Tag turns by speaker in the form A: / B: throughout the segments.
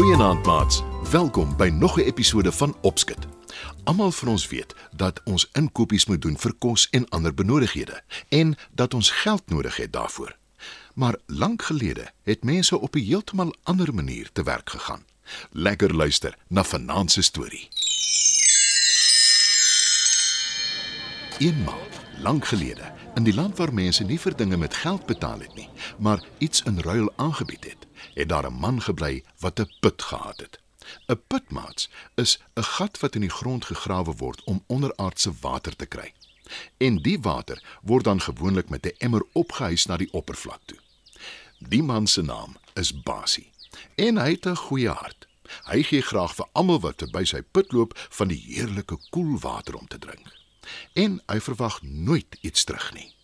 A: Goeienaand maats. Welkom by nog 'n episode van Opskit. Almal van ons weet dat ons inkopies moet doen vir kos en ander benodigdhede en dat ons geld nodig het daarvoor. Maar lank gelede het mense op 'n heeltemal ander manier te werk gegaan. Lekker luister na vanaand se storie. Eenmaal, lank gelede, in die land waar mense nie vir dinge met geld betaal het nie, maar iets in ruil aangebied het, het daar 'n man gebly wat 'n put gehad het. 'n Putmaats is 'n gat wat in die grond gegrawe word om onderaardse water te kry. En die water word dan gewoonlik met 'n emmer opgehuis na die oppervlak toe. Die man se naam is Basie en hy het 'n goeie hart. Hy gee graag vir almal wat by sy put loop van die heerlike koel water om te drink. En hy verwag nooit iets terug nie.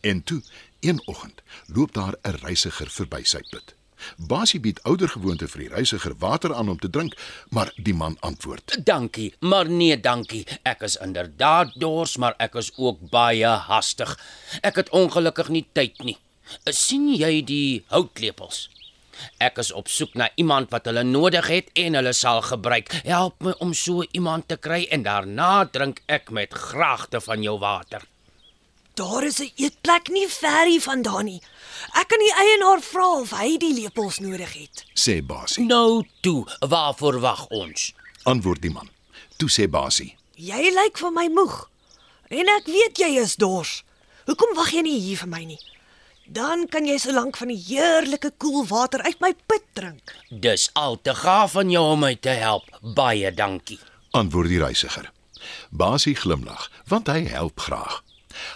A: En toe, een oggend, loop daar 'n reisiger verby sy put. Basie bied ouer gewoonte vir die reisiger water aan om te drink, maar die man antwoord:
B: Dankie, maar nee, dankie. Ek is inderdaad dors, maar ek is ook baie hastig. Ek het ongelukkig nie tyd nie. sien jy die houtlepels? Ek is op soek na iemand wat hulle nodig het en hulle sal gebruik. Help my om so iemand te kry en daarna drink ek met graagte van jou water.
C: Daar is 'n eetplek nie ver hier vandaan nie. Ek kan die eienaar vra of hy die lepels nodig het.
A: sê Basie.
B: Nou toe, waarvoor wag ons?
A: Antwoord die man. Toe sê Basie:
C: Jy lyk vir my moeg. En ek weet jy is dors. Hoekom wag jy nie hier vir my nie? Dan kan jy solank van die heerlike koel water uit my put drink.
B: Dis al te gaaf van jou om my te help. Baie dankie.
A: antwoord die reisiger. Basie glimlag, want hy help graag.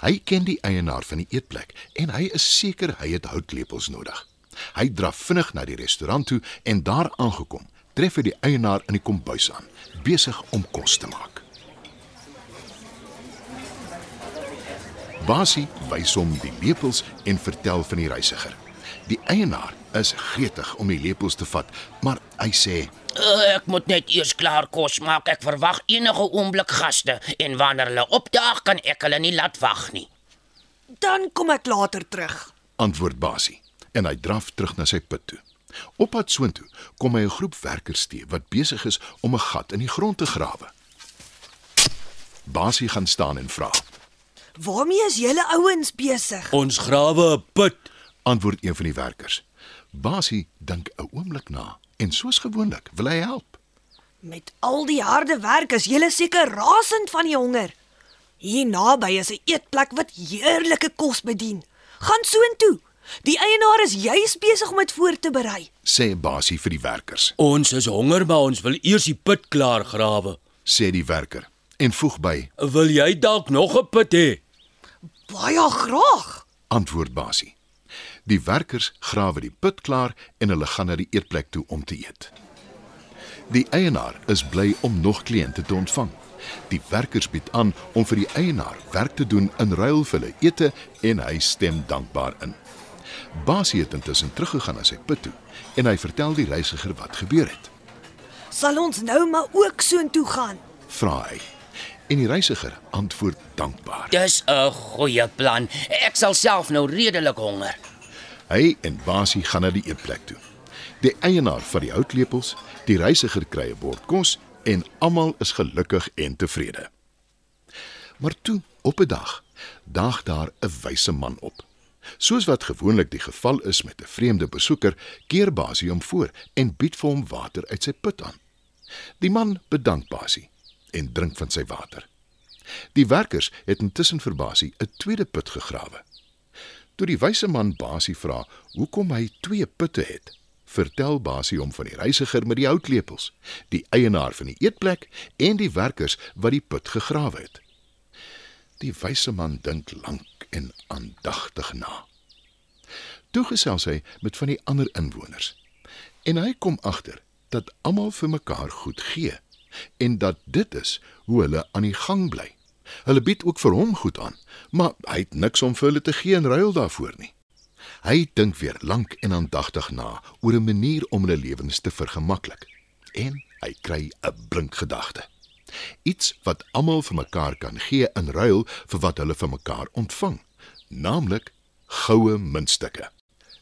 A: Hy ken die eienaar van die eetplek en hy is seker hy het houtlepels nodig. Hy draf vinnig na die restaurant toe en daar aangekom, tref hy die eienaar in die kombuis aan, besig om kos te maak. Basie wys hom die lepels en vertel van die reisiger. Die eienaar is gretig om die lepels te vat, maar hy sê:
B: Uh, ek moet net eers klaar kos maak. Ek verwag enige oomblik gaste en wanneer hulle opdaag, kan ek hulle nie laat wag nie.
C: Dan kom ek later terug.
A: antwoord Basie en hy draf terug na sy put toe. Op pad soontoe kom hy 'n groep werkers te wat besig is om 'n gat in die grond te grawe. Basie gaan staan en vra:
C: Waarmee is julle ouens besig?
B: Ons grawe 'n put.
A: antwoord een van die werkers. Basie dink 'n oomblik na en soos gewoonlik wil hy help.
C: Met al die harde werk is julle seker rasend van die honger. Hier naby is 'n eetplek wat heerlike kos bedien. Gaan soontoe. Die eienaar is juis besig om dit voor te berei.
A: sê Basie vir die werkers.
B: Ons is honger, maar ons wil eers die put klaar grawe.
A: Sê die werker en voeg by:
B: Wil jy dalk nog 'n put hê?
C: Baie graag.
A: antwoord Basie. Die werkers grawe die put klaar en hulle gaan na die eetplek toe om te eet. Die eienaar is bly om nog kliënte te ontvang. Die werkers bied aan om vir die eienaar werk te doen in ruil vir hulle ete en hy stem dankbaar in. Basie het intussen teruggegaan na sy put toe en hy vertel die reisiger wat gebeur het.
C: Sal ons nou maar ook soontoe gaan?
A: Vra hy. En die reisiger antwoord dankbaar.
B: Dis 'n goeie plan. Ek sal self nou redelik honger.
A: Hy en Basie gaan na die eetplek toe. Die eienaar van die houtlepels, die reisiger kry 'n bord kos en almal is gelukkig en tevrede. Maar toe, op 'n dag, daag daar 'n wyse man op. Soos wat gewoonlik die geval is met 'n vreemde besoeker, keer Basie hom voor en bied vir hom water uit sy put aan. Die man bedank Basie en drink van sy water. Die werkers het intussen vir Basie 'n tweede put gegrawe. Toe die wyse man Basie vra hoekom hy twee putte het, vertel Basie hom van die reisiger met die houtlepels, die eienaar van die eetplek en die werkers wat die put gegrawe het. Die wyse man dink lank en aandagtig na. Toe gesels hy met van die ander inwoners en hy kom agter dat almal vir mekaar goed gee en dat dit is hoe hulle aan die gang bly. Hulle bied ook vir hom goed aan, maar hy het niks om vir hulle te gee in ruil daarvoor nie. Hy dink weer lank en aandagtig na oor 'n manier om hulle lewens te vergemaklik en hy kry 'n blink gedagte. Iets wat almal vir mekaar kan gee in ruil vir wat hulle vir mekaar ontvang, naamlik goue muntstukke.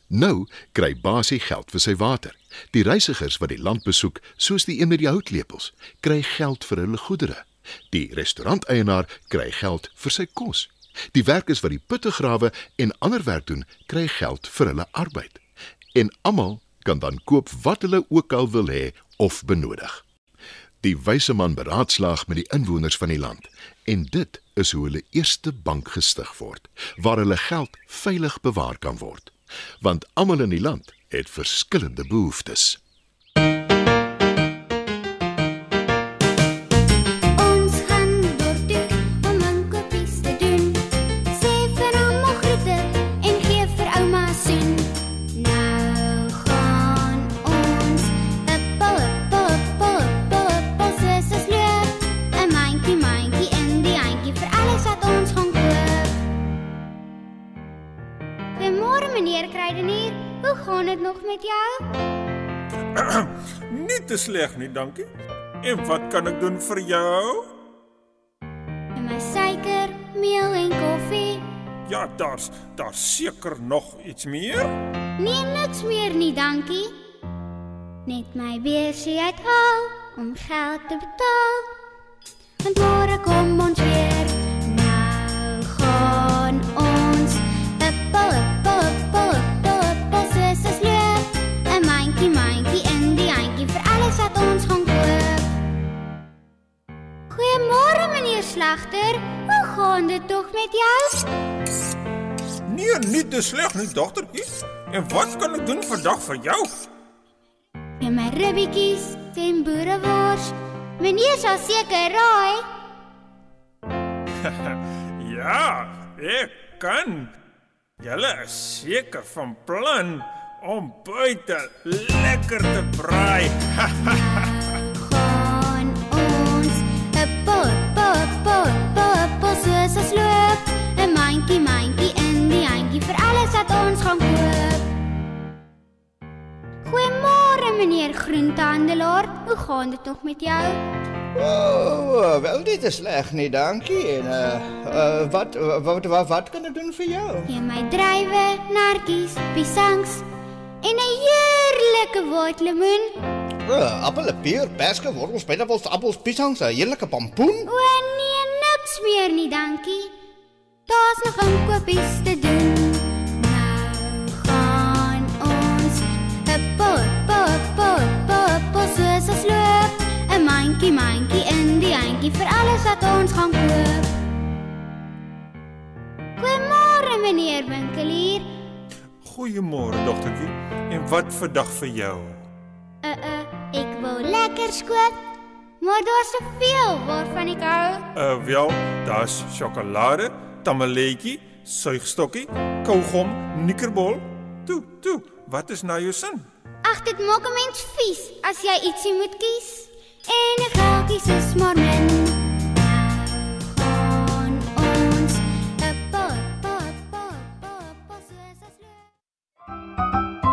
A: Nou kry Basie geld vir sy water. Die reisigers wat die land besoek, soos die een met die houtlepels, kry geld vir hulle goedere. Die restauranteienaar kry geld vir sy kos. Die werkers wat die putte grawe en ander werk doen, kry geld vir hulle arbeid. En almal kan dan koop wat hulle ook al wil hê of benodig. Die wyse man beraadslaag met die inwoners van die land en dit is hoe hulle eerste bank gestig word waar hulle geld veilig bewaar kan word want almal in die land het verskillende behoeftes.
D: Meneer Kruidenier. Hoe gaan dit nog met jou?
E: Nie te sleg nie, dankie. En wat kan ek doen vir jou?
D: En my suiker, meel en koffie.
E: Ja, daar's daar's seker nog iets meer.
D: Nee, niks meer nie, dankie. Net my beursie uithaal om geld te betaal. Want môre kom ons weer. Slagter. Hoe gaan dit tog met jou?
E: Nee, nie te sleg nie, dogtertjie. En wat kan ek doen vandag vir jou?
D: En my ribbetjies en boerewors. Meneer sal seker raai.
E: Ja, ek kan. Julle is seker van plan om buite lekker te braai.
D: Mandjie mandjie in die handjie vir alles wat ons gaan koop. Goeiemôre meneer groentehandelaar. Hoe gaan dit nog met jou?
F: Oh, wel dit is sleg nie, dankie. En uh, uh wat, wat wat wat kan ek doen vir jou?
D: Gee my druiwe, nartjies, piesangs en 'n heerlike waterlemoen.
F: Uh, appel, peer, perske, wortels, pineappels, appels, piesangs, 'n heerlike pompoen.
D: O nee, niks meer nie, dankie. Daar's nog inkopies te doen. Nou gaan ons 'n pot pot pot pot pot soos ons loop. 'n Mandjie mandjie in die handjie vir alles wat ons gaan koop. Goeiemôre meneer winkelier.
E: Goeiemôre, dogtertjie. En wat vandag vir jou?
D: Uh uh, ek wou lekker skoot, maar daar's soveel waarvan ek hou.
E: Uh wel, daar's sjokolade, tamaletjie, suigstokkie, kougom, nikkerbol. Toe, toe, wat is nou jou sin?
D: Ag, dit maak 'n mens vies as jy ietsie moet kies. En 'n geldjies is maar min. Ons 'n pot pot pot pot pot soos ons loop.